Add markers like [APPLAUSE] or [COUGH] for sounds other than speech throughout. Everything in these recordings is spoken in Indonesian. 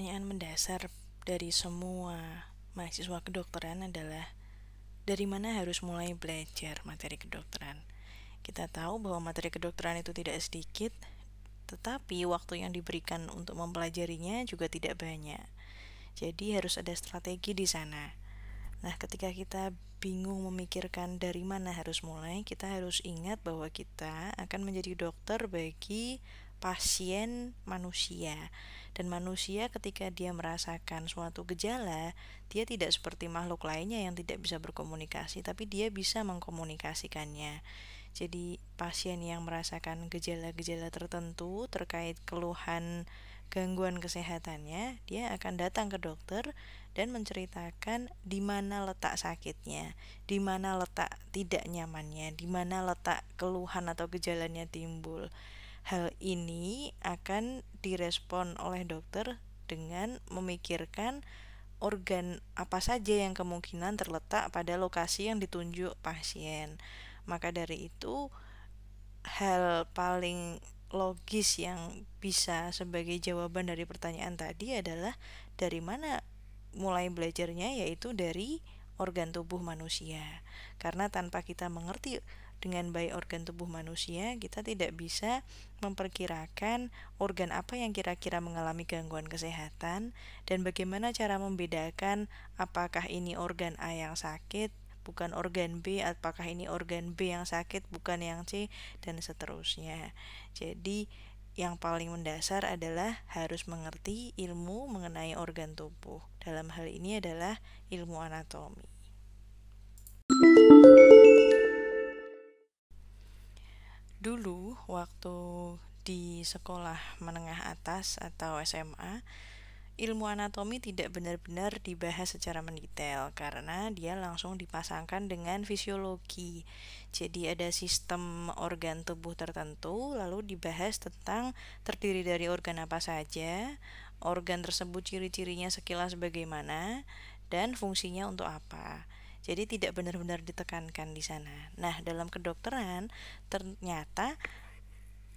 Pertanyaan mendasar dari semua mahasiswa kedokteran adalah dari mana harus mulai belajar materi kedokteran. Kita tahu bahwa materi kedokteran itu tidak sedikit, tetapi waktu yang diberikan untuk mempelajarinya juga tidak banyak. Jadi harus ada strategi di sana. Nah, ketika kita bingung memikirkan dari mana harus mulai, kita harus ingat bahwa kita akan menjadi dokter bagi pasien manusia dan manusia ketika dia merasakan suatu gejala, dia tidak seperti makhluk lainnya yang tidak bisa berkomunikasi, tapi dia bisa mengkomunikasikannya. Jadi, pasien yang merasakan gejala-gejala tertentu terkait keluhan gangguan kesehatannya, dia akan datang ke dokter dan menceritakan di mana letak sakitnya, di mana letak tidak nyamannya, di mana letak keluhan atau gejalanya timbul. Hal ini akan direspon oleh dokter dengan memikirkan organ apa saja yang kemungkinan terletak pada lokasi yang ditunjuk pasien. Maka dari itu, hal paling logis yang bisa sebagai jawaban dari pertanyaan tadi adalah dari mana mulai belajarnya yaitu dari organ tubuh manusia. Karena tanpa kita mengerti dengan baik organ tubuh manusia, kita tidak bisa memperkirakan organ apa yang kira-kira mengalami gangguan kesehatan dan bagaimana cara membedakan apakah ini organ A yang sakit, bukan organ B, apakah ini organ B yang sakit, bukan yang C, dan seterusnya. Jadi, yang paling mendasar adalah harus mengerti ilmu mengenai organ tubuh. Dalam hal ini adalah ilmu anatomi. Dulu waktu di sekolah menengah atas atau SMA, ilmu anatomi tidak benar-benar dibahas secara mendetail karena dia langsung dipasangkan dengan fisiologi. Jadi ada sistem organ tubuh tertentu lalu dibahas tentang terdiri dari organ apa saja, organ tersebut ciri-cirinya sekilas bagaimana dan fungsinya untuk apa. Jadi tidak benar-benar ditekankan di sana. Nah, dalam kedokteran ternyata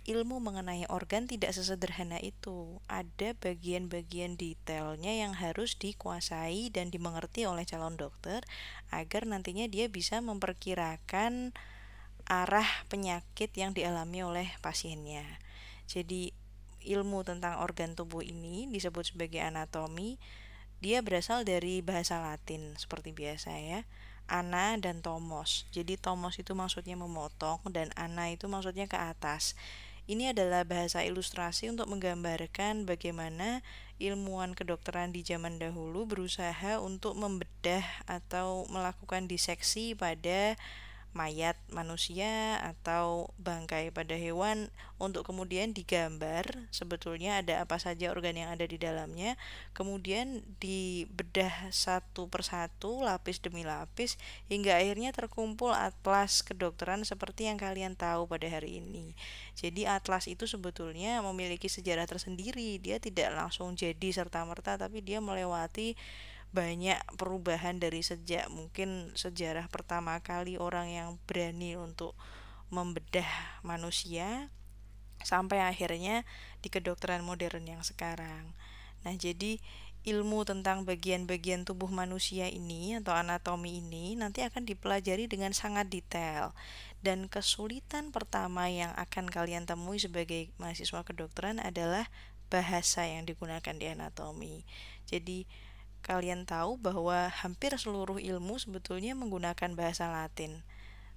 ilmu mengenai organ tidak sesederhana itu. Ada bagian-bagian detailnya yang harus dikuasai dan dimengerti oleh calon dokter agar nantinya dia bisa memperkirakan arah penyakit yang dialami oleh pasiennya. Jadi ilmu tentang organ tubuh ini disebut sebagai anatomi dia berasal dari bahasa Latin seperti biasa ya. Ana dan tomos. Jadi tomos itu maksudnya memotong dan ana itu maksudnya ke atas. Ini adalah bahasa ilustrasi untuk menggambarkan bagaimana ilmuwan kedokteran di zaman dahulu berusaha untuk membedah atau melakukan diseksi pada mayat manusia atau bangkai pada hewan untuk kemudian digambar sebetulnya ada apa saja organ yang ada di dalamnya kemudian dibedah satu persatu lapis demi lapis hingga akhirnya terkumpul atlas kedokteran seperti yang kalian tahu pada hari ini. Jadi atlas itu sebetulnya memiliki sejarah tersendiri. Dia tidak langsung jadi serta-merta tapi dia melewati banyak perubahan dari sejak mungkin sejarah pertama kali orang yang berani untuk membedah manusia sampai akhirnya di kedokteran modern yang sekarang. Nah, jadi ilmu tentang bagian-bagian tubuh manusia ini atau anatomi ini nanti akan dipelajari dengan sangat detail. Dan kesulitan pertama yang akan kalian temui sebagai mahasiswa kedokteran adalah bahasa yang digunakan di anatomi. Jadi kalian tahu bahwa hampir seluruh ilmu sebetulnya menggunakan bahasa Latin.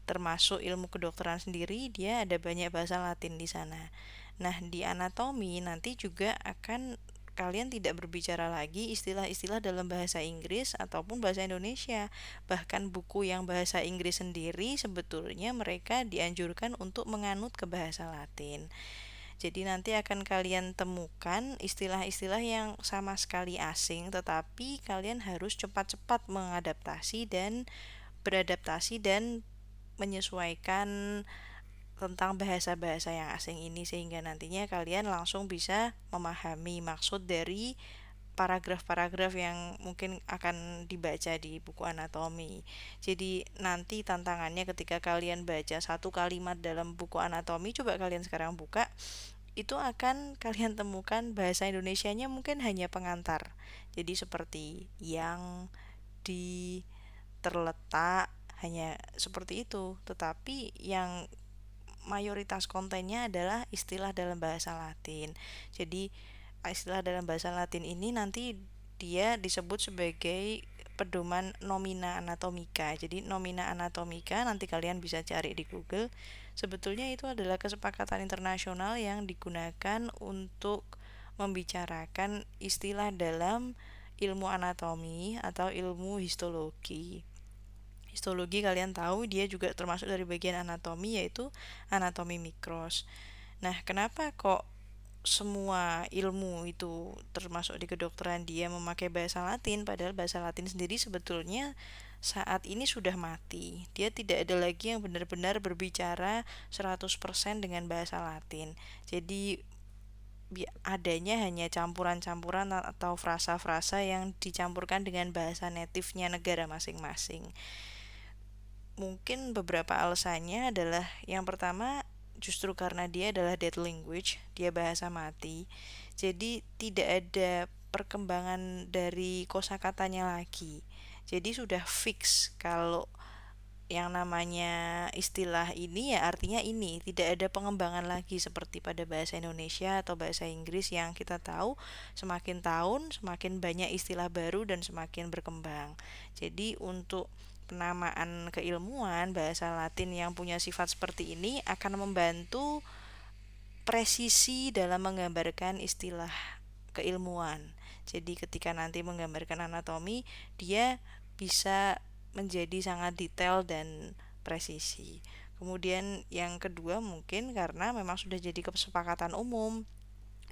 Termasuk ilmu kedokteran sendiri, dia ada banyak bahasa Latin di sana. Nah, di anatomi nanti juga akan kalian tidak berbicara lagi istilah-istilah dalam bahasa Inggris ataupun bahasa Indonesia. Bahkan buku yang bahasa Inggris sendiri sebetulnya mereka dianjurkan untuk menganut ke bahasa Latin. Jadi nanti akan kalian temukan istilah-istilah yang sama sekali asing tetapi kalian harus cepat-cepat mengadaptasi dan beradaptasi dan menyesuaikan tentang bahasa-bahasa yang asing ini sehingga nantinya kalian langsung bisa memahami maksud dari paragraf-paragraf yang mungkin akan dibaca di buku anatomi. Jadi nanti tantangannya ketika kalian baca satu kalimat dalam buku anatomi, coba kalian sekarang buka itu akan kalian temukan bahasa Indonesianya mungkin hanya pengantar. Jadi seperti yang di terletak hanya seperti itu. Tetapi yang mayoritas kontennya adalah istilah dalam bahasa Latin. Jadi istilah dalam bahasa Latin ini nanti dia disebut sebagai pedoman nomina anatomika. Jadi nomina anatomika nanti kalian bisa cari di Google. Sebetulnya itu adalah kesepakatan internasional yang digunakan untuk membicarakan istilah dalam ilmu anatomi atau ilmu histologi. Histologi kalian tahu dia juga termasuk dari bagian anatomi yaitu anatomi mikros. Nah, kenapa kok semua ilmu itu termasuk di kedokteran dia memakai bahasa Latin padahal bahasa Latin sendiri sebetulnya saat ini sudah mati. Dia tidak ada lagi yang benar-benar berbicara 100% dengan bahasa Latin. Jadi adanya hanya campuran-campuran atau frasa-frasa yang dicampurkan dengan bahasa native-nya negara masing-masing. Mungkin beberapa alasannya adalah yang pertama justru karena dia adalah dead language, dia bahasa mati. Jadi tidak ada perkembangan dari kosakatanya lagi. Jadi sudah fix kalau yang namanya istilah ini ya artinya ini tidak ada pengembangan lagi seperti pada bahasa Indonesia atau bahasa Inggris yang kita tahu semakin tahun semakin banyak istilah baru dan semakin berkembang. Jadi untuk penamaan keilmuan bahasa Latin yang punya sifat seperti ini akan membantu presisi dalam menggambarkan istilah keilmuan. Jadi ketika nanti menggambarkan anatomi, dia bisa menjadi sangat detail dan presisi. Kemudian yang kedua mungkin karena memang sudah jadi kesepakatan umum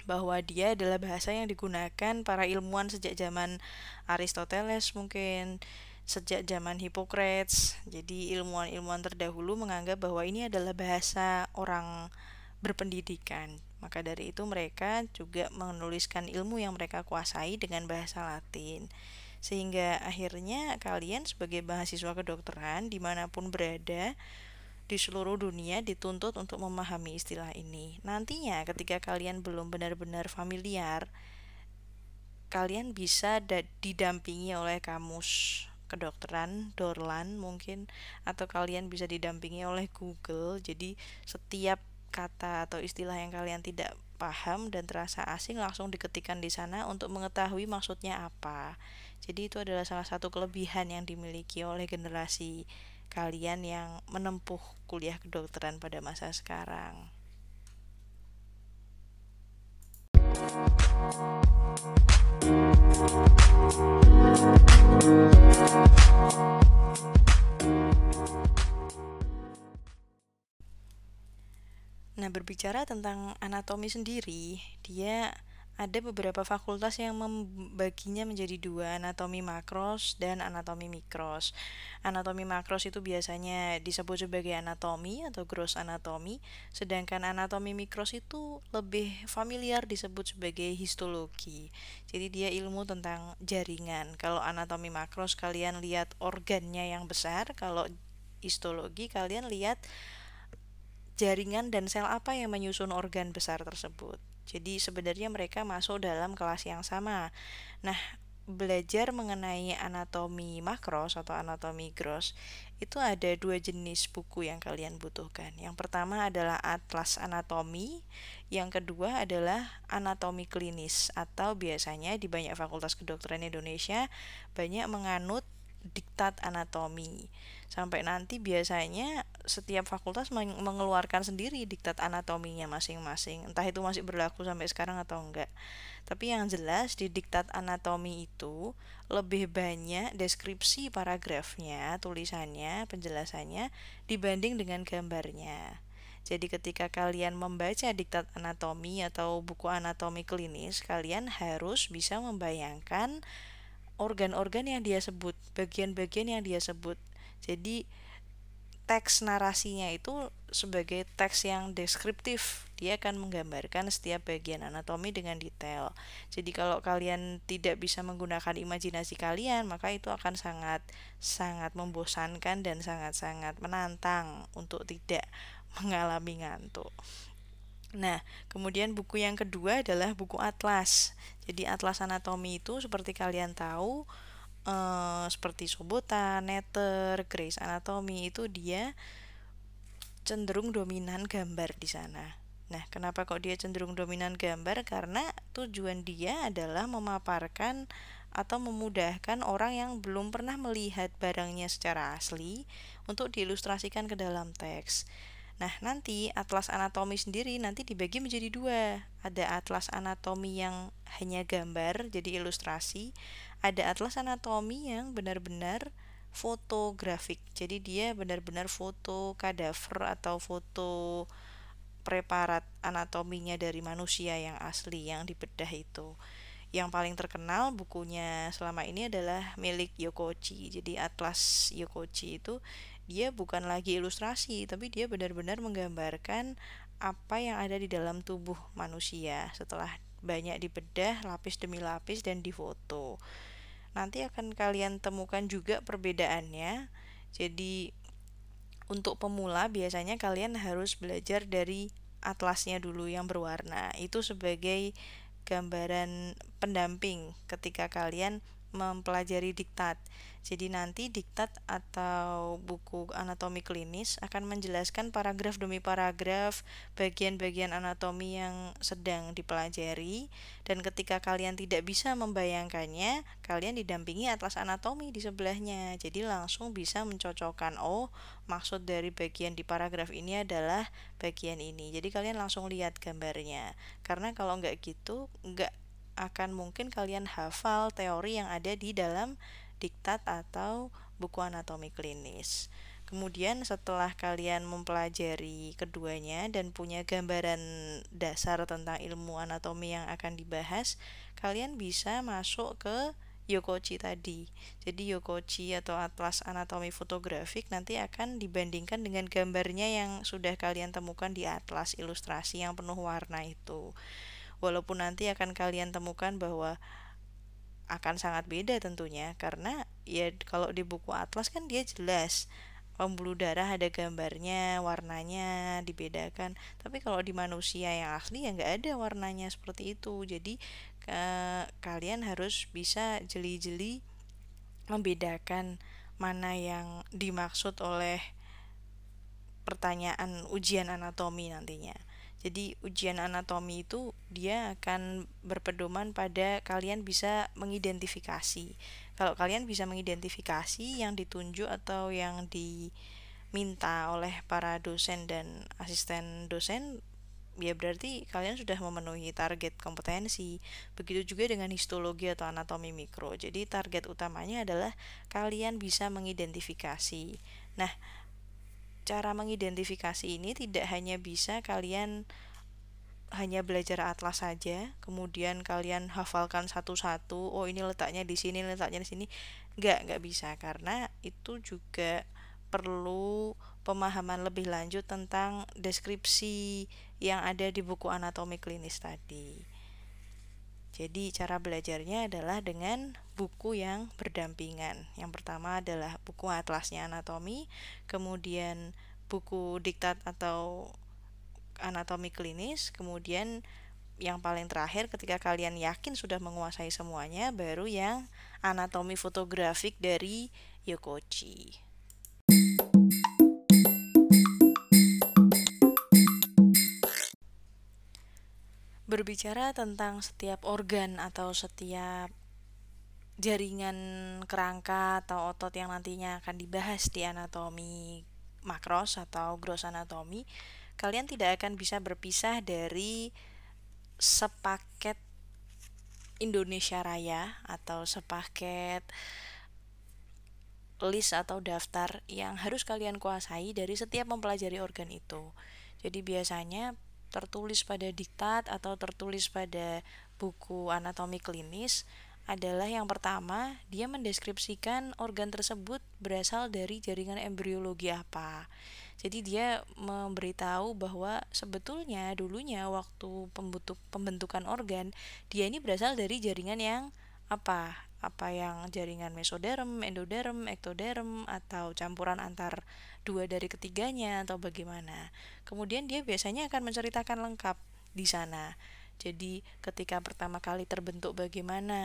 bahwa dia adalah bahasa yang digunakan para ilmuwan sejak zaman Aristoteles mungkin sejak zaman Hippocrates. Jadi ilmuwan-ilmuwan terdahulu menganggap bahwa ini adalah bahasa orang berpendidikan. Maka dari itu mereka juga menuliskan ilmu yang mereka kuasai dengan bahasa Latin. Sehingga akhirnya kalian sebagai mahasiswa kedokteran di mana pun berada di seluruh dunia dituntut untuk memahami istilah ini. Nantinya ketika kalian belum benar-benar familiar, kalian bisa didampingi oleh kamus kedokteran, Dorlan mungkin atau kalian bisa didampingi oleh Google. Jadi setiap kata atau istilah yang kalian tidak paham dan terasa asing langsung diketikkan di sana untuk mengetahui maksudnya apa. Jadi itu adalah salah satu kelebihan yang dimiliki oleh generasi kalian yang menempuh kuliah kedokteran pada masa sekarang. Nah, berbicara tentang anatomi sendiri, dia ada beberapa fakultas yang membaginya menjadi dua, anatomi makros dan anatomi mikros. Anatomi makros itu biasanya disebut sebagai anatomi atau gross anatomi, sedangkan anatomi mikros itu lebih familiar disebut sebagai histologi. Jadi dia ilmu tentang jaringan. Kalau anatomi makros kalian lihat organnya yang besar, kalau histologi kalian lihat jaringan dan sel apa yang menyusun organ besar tersebut. Jadi sebenarnya mereka masuk dalam kelas yang sama. Nah, belajar mengenai anatomi makros atau anatomi gross itu ada dua jenis buku yang kalian butuhkan. Yang pertama adalah atlas anatomi, yang kedua adalah anatomi klinis atau biasanya di banyak fakultas kedokteran Indonesia banyak menganut diktat anatomi. Sampai nanti biasanya setiap fakultas mengeluarkan sendiri diktat anatominya masing-masing. Entah itu masih berlaku sampai sekarang atau enggak. Tapi yang jelas di diktat anatomi itu lebih banyak deskripsi paragrafnya tulisannya penjelasannya dibanding dengan gambarnya. Jadi ketika kalian membaca diktat anatomi atau buku anatomi klinis, kalian harus bisa membayangkan organ-organ yang dia sebut, bagian-bagian yang dia sebut. Jadi teks narasinya itu sebagai teks yang deskriptif. Dia akan menggambarkan setiap bagian anatomi dengan detail. Jadi kalau kalian tidak bisa menggunakan imajinasi kalian, maka itu akan sangat sangat membosankan dan sangat-sangat menantang untuk tidak [LAUGHS] mengalami ngantuk. Nah, kemudian buku yang kedua adalah buku atlas. Jadi atlas anatomi itu seperti kalian tahu eh, seperti Sobota, Netter, Gray's Anatomy itu dia cenderung dominan gambar di sana. Nah, kenapa kok dia cenderung dominan gambar? Karena tujuan dia adalah memaparkan atau memudahkan orang yang belum pernah melihat barangnya secara asli untuk diilustrasikan ke dalam teks. Nah, nanti atlas anatomi sendiri nanti dibagi menjadi dua. Ada atlas anatomi yang hanya gambar, jadi ilustrasi. Ada atlas anatomi yang benar-benar fotografik. Jadi dia benar-benar foto kadaver atau foto preparat anatominya dari manusia yang asli yang dibedah itu. Yang paling terkenal bukunya selama ini adalah milik Yokochi. Jadi Atlas Yokochi itu dia bukan lagi ilustrasi, tapi dia benar-benar menggambarkan apa yang ada di dalam tubuh manusia setelah banyak dibedah lapis demi lapis dan difoto. Nanti akan kalian temukan juga perbedaannya. Jadi untuk pemula biasanya kalian harus belajar dari atlasnya dulu yang berwarna. Itu sebagai gambaran pendamping ketika kalian mempelajari diktat. Jadi nanti diktat atau buku anatomi klinis akan menjelaskan paragraf demi paragraf bagian-bagian anatomi yang sedang dipelajari dan ketika kalian tidak bisa membayangkannya, kalian didampingi atlas anatomi di sebelahnya. Jadi langsung bisa mencocokkan oh, maksud dari bagian di paragraf ini adalah bagian ini. Jadi kalian langsung lihat gambarnya. Karena kalau nggak gitu, nggak akan mungkin kalian hafal teori yang ada di dalam diktat atau buku anatomi klinis. Kemudian setelah kalian mempelajari keduanya dan punya gambaran dasar tentang ilmu anatomi yang akan dibahas, kalian bisa masuk ke Yokochi tadi. Jadi Yokochi atau atlas anatomi fotografik nanti akan dibandingkan dengan gambarnya yang sudah kalian temukan di atlas ilustrasi yang penuh warna itu walaupun nanti akan kalian temukan bahwa akan sangat beda tentunya karena ya kalau di buku atlas kan dia jelas pembuluh darah ada gambarnya warnanya dibedakan. Tapi kalau di manusia yang asli ya nggak ada warnanya seperti itu. Jadi ke, kalian harus bisa jeli-jeli membedakan mana yang dimaksud oleh pertanyaan ujian anatomi nantinya jadi ujian anatomi itu dia akan berpedoman pada kalian bisa mengidentifikasi. Kalau kalian bisa mengidentifikasi yang ditunjuk atau yang diminta oleh para dosen dan asisten dosen ya berarti kalian sudah memenuhi target kompetensi. Begitu juga dengan histologi atau anatomi mikro. Jadi target utamanya adalah kalian bisa mengidentifikasi. Nah, cara mengidentifikasi ini tidak hanya bisa kalian hanya belajar atlas saja, kemudian kalian hafalkan satu-satu, oh ini letaknya di sini, letaknya di sini. Enggak, enggak bisa karena itu juga perlu pemahaman lebih lanjut tentang deskripsi yang ada di buku anatomi klinis tadi. Jadi cara belajarnya adalah dengan buku yang berdampingan. Yang pertama adalah buku atlasnya anatomi, kemudian buku diktat atau anatomi klinis, kemudian yang paling terakhir ketika kalian yakin sudah menguasai semuanya baru yang anatomi fotografik dari Yokochi. Berbicara tentang setiap organ atau setiap jaringan kerangka atau otot yang nantinya akan dibahas di anatomi makros atau gross anatomi, kalian tidak akan bisa berpisah dari sepaket Indonesia Raya atau sepaket list atau daftar yang harus kalian kuasai dari setiap mempelajari organ itu. Jadi biasanya tertulis pada diktat atau tertulis pada buku anatomi klinis adalah yang pertama, dia mendeskripsikan organ tersebut berasal dari jaringan embriologi apa. Jadi dia memberitahu bahwa sebetulnya dulunya waktu pembentuk, pembentukan organ, dia ini berasal dari jaringan yang apa? apa yang jaringan mesoderm, endoderm, ektoderm atau campuran antar dua dari ketiganya atau bagaimana. Kemudian dia biasanya akan menceritakan lengkap di sana. Jadi ketika pertama kali terbentuk bagaimana,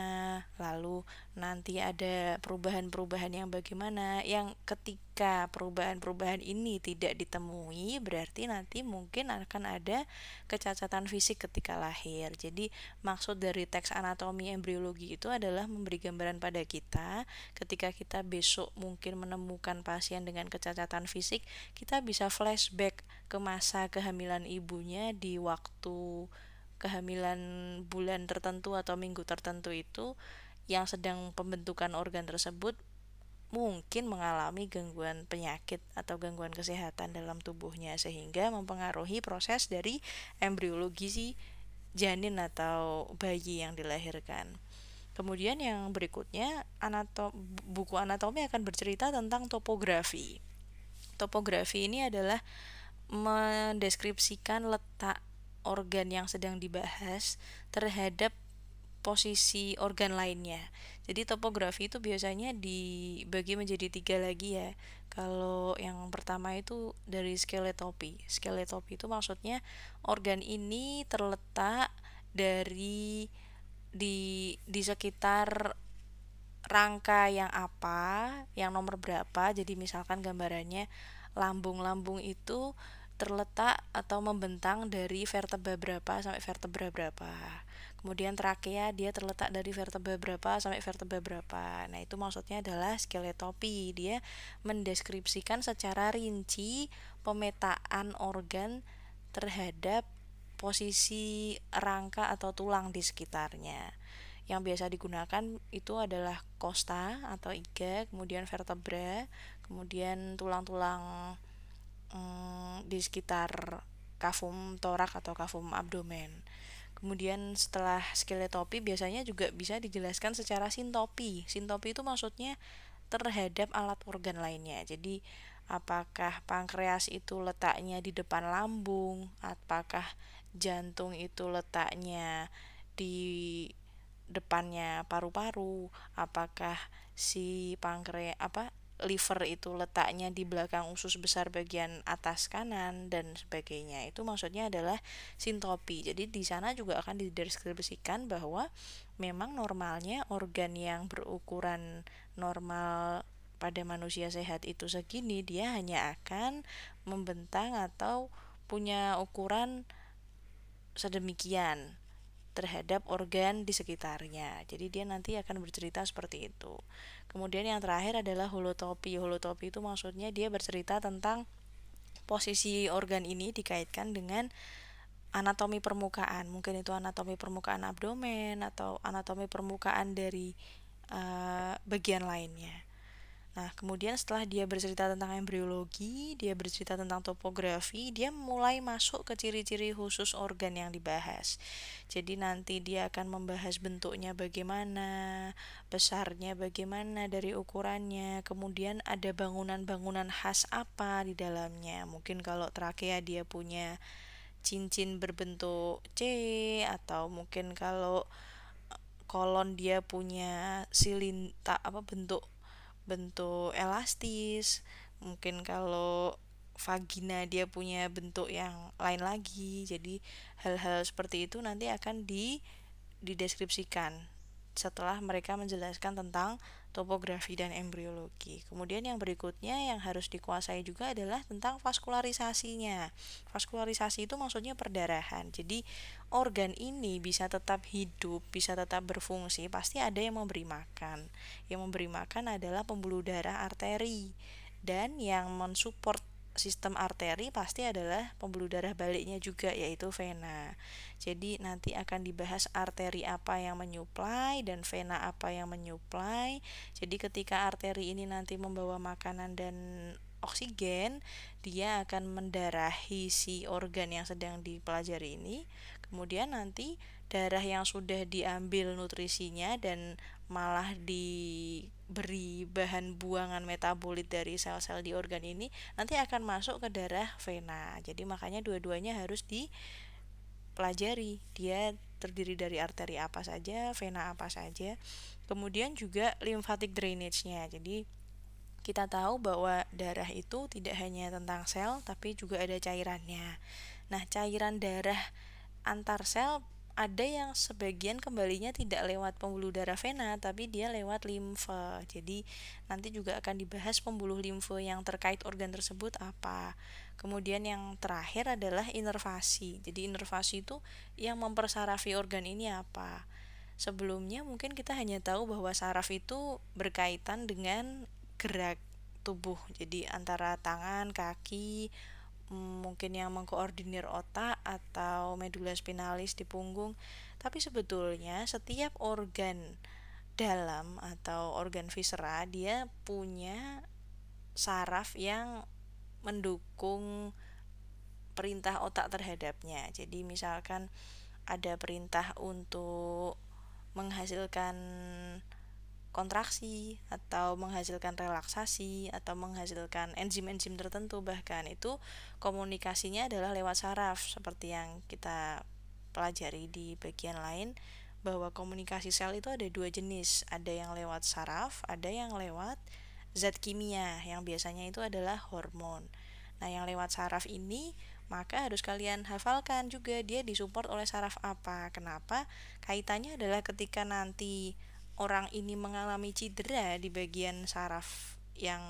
lalu nanti ada perubahan-perubahan yang bagaimana, yang ketika perubahan-perubahan ini tidak ditemui, berarti nanti mungkin akan ada kecacatan fisik ketika lahir. Jadi maksud dari teks anatomi embriologi itu adalah memberi gambaran pada kita ketika kita besok mungkin menemukan pasien dengan kecacatan fisik, kita bisa flashback ke masa kehamilan ibunya di waktu kehamilan bulan tertentu atau minggu tertentu itu yang sedang pembentukan organ tersebut mungkin mengalami gangguan penyakit atau gangguan kesehatan dalam tubuhnya sehingga mempengaruhi proses dari embriologi si janin atau bayi yang dilahirkan. Kemudian yang berikutnya anatom buku anatomi akan bercerita tentang topografi. Topografi ini adalah mendeskripsikan letak organ yang sedang dibahas terhadap posisi organ lainnya. Jadi topografi itu biasanya dibagi menjadi tiga lagi ya. Kalau yang pertama itu dari skeletopi. Skeletopi itu maksudnya organ ini terletak dari di di sekitar rangka yang apa, yang nomor berapa. Jadi misalkan gambarannya lambung-lambung itu terletak atau membentang dari vertebra berapa sampai vertebra berapa. Kemudian trakea dia terletak dari vertebra berapa sampai vertebra berapa. Nah, itu maksudnya adalah skeletopi. Dia mendeskripsikan secara rinci pemetaan organ terhadap posisi rangka atau tulang di sekitarnya. Yang biasa digunakan itu adalah kosta atau iga, kemudian vertebra, kemudian tulang-tulang mm, di sekitar kafum torak atau kafum abdomen. Kemudian setelah skeletopi biasanya juga bisa dijelaskan secara sintopi. Sintopi itu maksudnya terhadap alat organ lainnya. Jadi apakah pankreas itu letaknya di depan lambung, apakah jantung itu letaknya di depannya paru-paru, apakah si pankreas apa liver itu letaknya di belakang usus besar bagian atas kanan dan sebagainya. Itu maksudnya adalah sintopi. Jadi di sana juga akan dideskripsikan bahwa memang normalnya organ yang berukuran normal pada manusia sehat itu segini dia hanya akan membentang atau punya ukuran sedemikian terhadap organ di sekitarnya. Jadi dia nanti akan bercerita seperti itu. Kemudian yang terakhir adalah holotopi. Holotopi itu maksudnya dia bercerita tentang posisi organ ini dikaitkan dengan anatomi permukaan. Mungkin itu anatomi permukaan abdomen atau anatomi permukaan dari uh, bagian lainnya. Nah, kemudian setelah dia bercerita tentang embriologi, dia bercerita tentang topografi, dia mulai masuk ke ciri-ciri khusus organ yang dibahas. Jadi nanti dia akan membahas bentuknya bagaimana, besarnya bagaimana dari ukurannya, kemudian ada bangunan-bangunan khas apa di dalamnya. Mungkin kalau trakea dia punya cincin berbentuk C atau mungkin kalau kolon dia punya silinta apa bentuk bentuk elastis mungkin kalau vagina dia punya bentuk yang lain lagi jadi hal-hal seperti itu nanti akan di dideskripsikan setelah mereka menjelaskan tentang topografi dan embriologi. Kemudian yang berikutnya yang harus dikuasai juga adalah tentang vaskularisasinya. Vaskularisasi itu maksudnya perdarahan. Jadi organ ini bisa tetap hidup, bisa tetap berfungsi, pasti ada yang memberi makan. Yang memberi makan adalah pembuluh darah arteri dan yang mensupport sistem arteri pasti adalah pembuluh darah baliknya juga yaitu vena. Jadi nanti akan dibahas arteri apa yang menyuplai dan vena apa yang menyuplai. Jadi ketika arteri ini nanti membawa makanan dan oksigen, dia akan mendarahi si organ yang sedang dipelajari ini. Kemudian nanti darah yang sudah diambil nutrisinya dan malah diberi bahan buangan metabolit dari sel-sel di organ ini nanti akan masuk ke darah vena. Jadi makanya dua-duanya harus dipelajari. Dia terdiri dari arteri apa saja, vena apa saja. Kemudian juga lymphatic drainage-nya. Jadi kita tahu bahwa darah itu tidak hanya tentang sel tapi juga ada cairannya. Nah, cairan darah antar sel ada yang sebagian kembalinya tidak lewat pembuluh darah vena tapi dia lewat limfe jadi nanti juga akan dibahas pembuluh limfe yang terkait organ tersebut apa. Kemudian yang terakhir adalah inervasi. Jadi inervasi itu yang mempersarafi organ ini apa. Sebelumnya mungkin kita hanya tahu bahwa saraf itu berkaitan dengan gerak tubuh. Jadi antara tangan kaki mungkin yang mengkoordinir otak atau medula spinalis di punggung tapi sebetulnya setiap organ dalam atau organ viscera dia punya saraf yang mendukung perintah otak terhadapnya. Jadi misalkan ada perintah untuk menghasilkan kontraksi atau menghasilkan relaksasi atau menghasilkan enzim-enzim tertentu. Bahkan itu komunikasinya adalah lewat saraf seperti yang kita pelajari di bagian lain bahwa komunikasi sel itu ada dua jenis. Ada yang lewat saraf ada yang lewat zat kimia yang biasanya itu adalah hormon. Nah yang lewat saraf ini maka harus kalian hafalkan juga dia disupport oleh saraf apa. Kenapa? Kaitannya adalah ketika nanti orang ini mengalami cedera di bagian saraf yang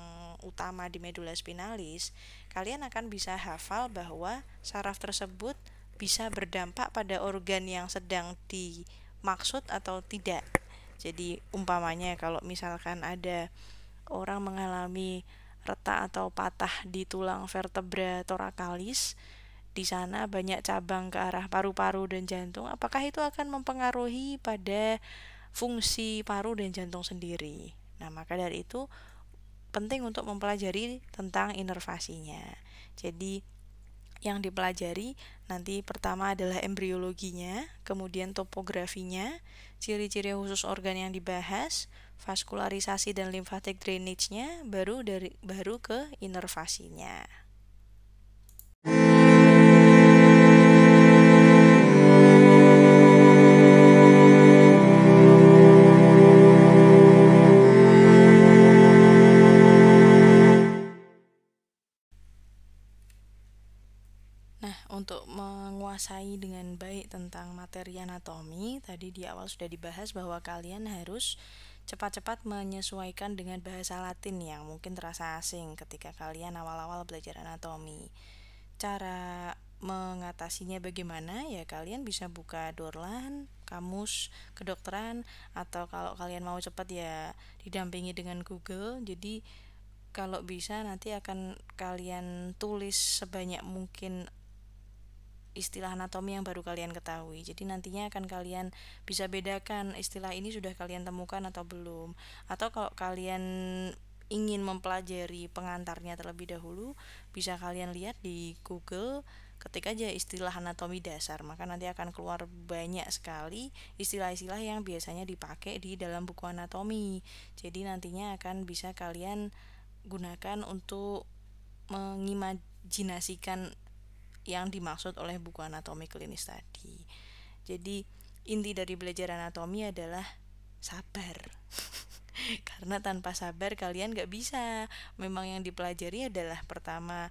utama di medula spinalis, kalian akan bisa hafal bahwa saraf tersebut bisa berdampak pada organ yang sedang dimaksud atau tidak. Jadi umpamanya kalau misalkan ada orang mengalami retak atau patah di tulang vertebra torakalis, di sana banyak cabang ke arah paru-paru dan jantung, apakah itu akan mempengaruhi pada fungsi paru dan jantung sendiri. Nah, maka dari itu penting untuk mempelajari tentang inervasinya. Jadi yang dipelajari nanti pertama adalah embriologinya, kemudian topografinya, ciri-ciri khusus organ yang dibahas, vaskularisasi dan lymphatic drainage-nya, baru dari baru ke inervasinya. Tentang materi anatomi, tadi di awal sudah dibahas bahwa kalian harus cepat-cepat menyesuaikan dengan bahasa Latin yang mungkin terasa asing ketika kalian awal-awal belajar anatomi. Cara mengatasinya bagaimana? Ya kalian bisa buka Dorlan, kamus kedokteran atau kalau kalian mau cepat ya didampingi dengan Google. Jadi kalau bisa nanti akan kalian tulis sebanyak mungkin istilah anatomi yang baru kalian ketahui. Jadi nantinya akan kalian bisa bedakan istilah ini sudah kalian temukan atau belum. Atau kalau kalian ingin mempelajari pengantarnya terlebih dahulu, bisa kalian lihat di Google ketik aja istilah anatomi dasar, maka nanti akan keluar banyak sekali istilah-istilah yang biasanya dipakai di dalam buku anatomi. Jadi nantinya akan bisa kalian gunakan untuk mengimajinasikan yang dimaksud oleh buku anatomi klinis tadi. Jadi inti dari belajar anatomi adalah sabar. [LAUGHS] Karena tanpa sabar kalian gak bisa. Memang yang dipelajari adalah pertama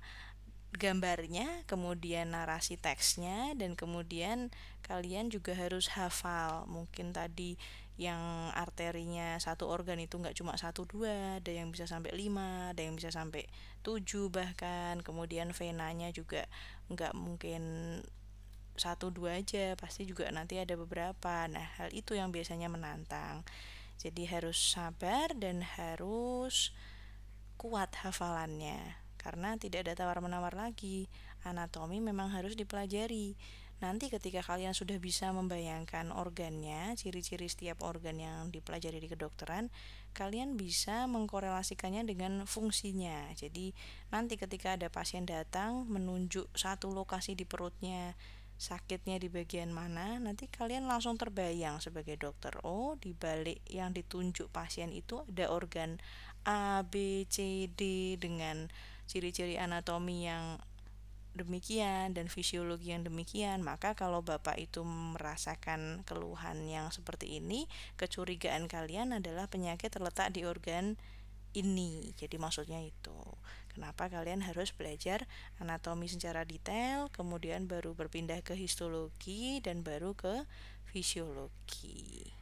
gambarnya, kemudian narasi teksnya, dan kemudian kalian juga harus hafal. Mungkin tadi yang arterinya satu organ itu nggak cuma satu dua ada yang bisa sampai lima ada yang bisa sampai tujuh bahkan kemudian venanya juga nggak mungkin satu dua aja pasti juga nanti ada beberapa. Nah hal itu yang biasanya menantang. Jadi harus sabar dan harus kuat hafalannya karena tidak ada tawar menawar lagi. Anatomi memang harus dipelajari. Nanti ketika kalian sudah bisa membayangkan organnya, ciri-ciri setiap organ yang dipelajari di kedokteran, kalian bisa mengkorelasikannya dengan fungsinya. Jadi nanti ketika ada pasien datang menunjuk satu lokasi di perutnya, sakitnya di bagian mana, nanti kalian langsung terbayang sebagai dokter. Oh, di balik yang ditunjuk pasien itu ada organ A, B, C, D dengan ciri-ciri anatomi yang demikian dan fisiologi yang demikian, maka kalau Bapak itu merasakan keluhan yang seperti ini, kecurigaan kalian adalah penyakit terletak di organ ini. Jadi maksudnya itu. Kenapa kalian harus belajar anatomi secara detail, kemudian baru berpindah ke histologi dan baru ke fisiologi.